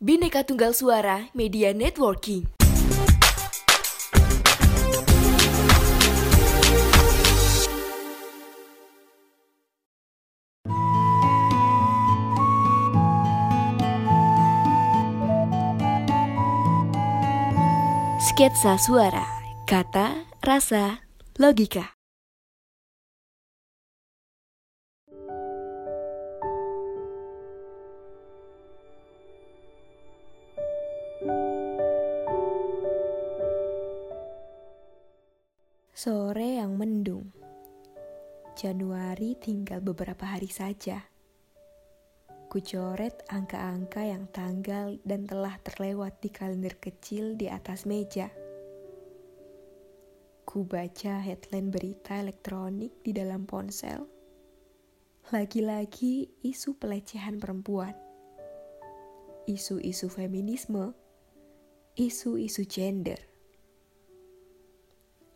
Bineka Tunggal Suara Media Networking. Sketsa suara, kata, rasa, logika. Sore yang mendung. Januari tinggal beberapa hari saja. Kucoret angka-angka yang tanggal dan telah terlewat di kalender kecil di atas meja. Ku baca headline berita elektronik di dalam ponsel. Lagi-lagi isu pelecehan perempuan. Isu-isu feminisme. Isu-isu gender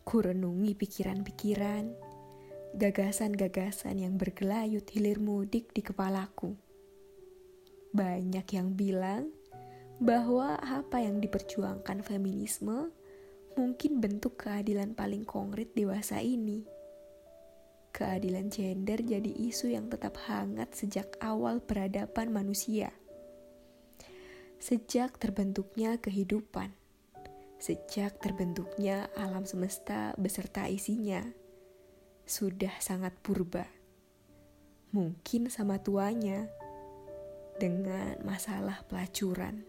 Kurenungi pikiran-pikiran, gagasan-gagasan yang bergelayut hilir mudik di kepalaku. Banyak yang bilang bahwa apa yang diperjuangkan feminisme mungkin bentuk keadilan paling konkret dewasa ini. Keadilan gender jadi isu yang tetap hangat sejak awal peradaban manusia. Sejak terbentuknya kehidupan sejak terbentuknya alam semesta beserta isinya sudah sangat purba. Mungkin sama tuanya dengan masalah pelacuran.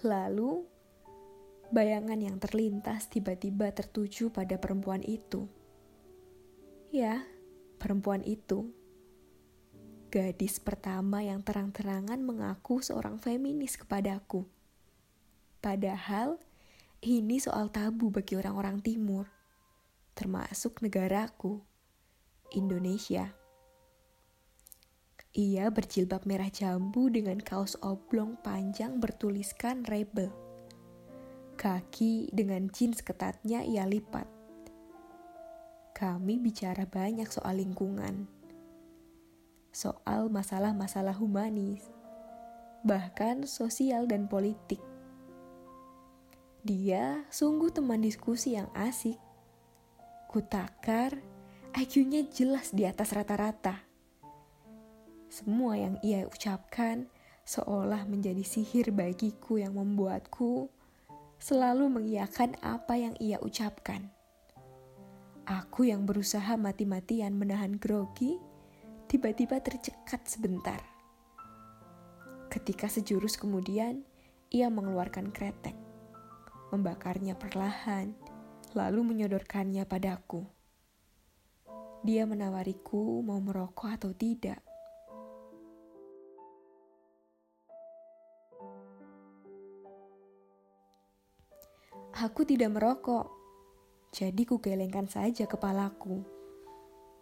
Lalu, bayangan yang terlintas tiba-tiba tertuju pada perempuan itu. Ya, perempuan itu. Gadis pertama yang terang-terangan mengaku seorang feminis kepadaku. Padahal ini soal tabu bagi orang-orang timur, termasuk negaraku, Indonesia. Ia berjilbab merah jambu dengan kaos oblong panjang bertuliskan rebel. Kaki dengan jeans ketatnya ia lipat kami bicara banyak soal lingkungan, soal masalah-masalah humanis, bahkan sosial dan politik. Dia sungguh teman diskusi yang asik. Kutakar, IQ-nya jelas di atas rata-rata. Semua yang ia ucapkan seolah menjadi sihir bagiku yang membuatku selalu mengiyakan apa yang ia ucapkan. Aku yang berusaha mati-matian menahan grogi, tiba-tiba tercekat sebentar. Ketika sejurus kemudian, ia mengeluarkan kretek, membakarnya perlahan, lalu menyodorkannya padaku. Dia menawariku mau merokok atau tidak. Aku tidak merokok, jadi ku gelengkan saja kepalaku.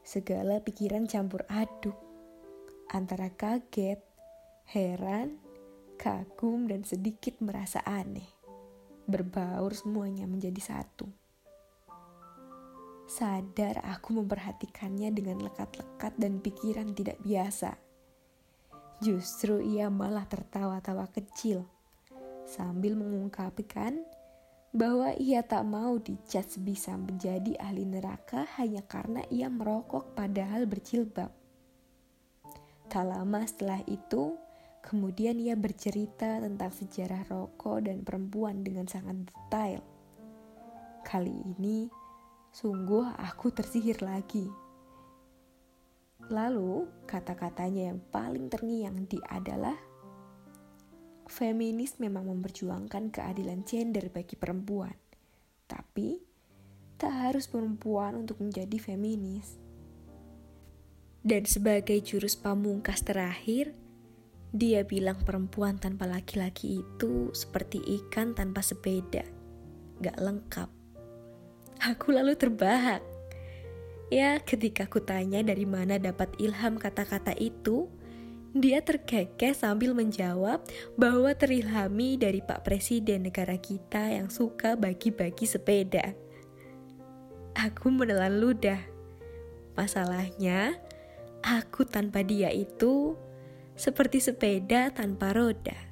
Segala pikiran campur aduk. Antara kaget, heran, kagum, dan sedikit merasa aneh. Berbaur semuanya menjadi satu. Sadar aku memperhatikannya dengan lekat-lekat dan pikiran tidak biasa. Justru ia malah tertawa-tawa kecil sambil mengungkapkan bahwa ia tak mau dicat sebisa menjadi ahli neraka hanya karena ia merokok padahal berjilbab. Tak lama setelah itu, kemudian ia bercerita tentang sejarah rokok dan perempuan dengan sangat detail. Kali ini, sungguh aku tersihir lagi. Lalu, kata-katanya yang paling terngiang di adalah feminis memang memperjuangkan keadilan gender bagi perempuan. Tapi, tak harus perempuan untuk menjadi feminis. Dan sebagai jurus pamungkas terakhir, dia bilang perempuan tanpa laki-laki itu seperti ikan tanpa sepeda, gak lengkap. Aku lalu terbahak. Ya, ketika ku tanya dari mana dapat ilham kata-kata itu, dia terkekeh sambil menjawab bahwa terilhami dari Pak Presiden negara kita yang suka bagi-bagi sepeda. aku menelan ludah. Masalahnya, aku tanpa dia itu seperti sepeda tanpa roda.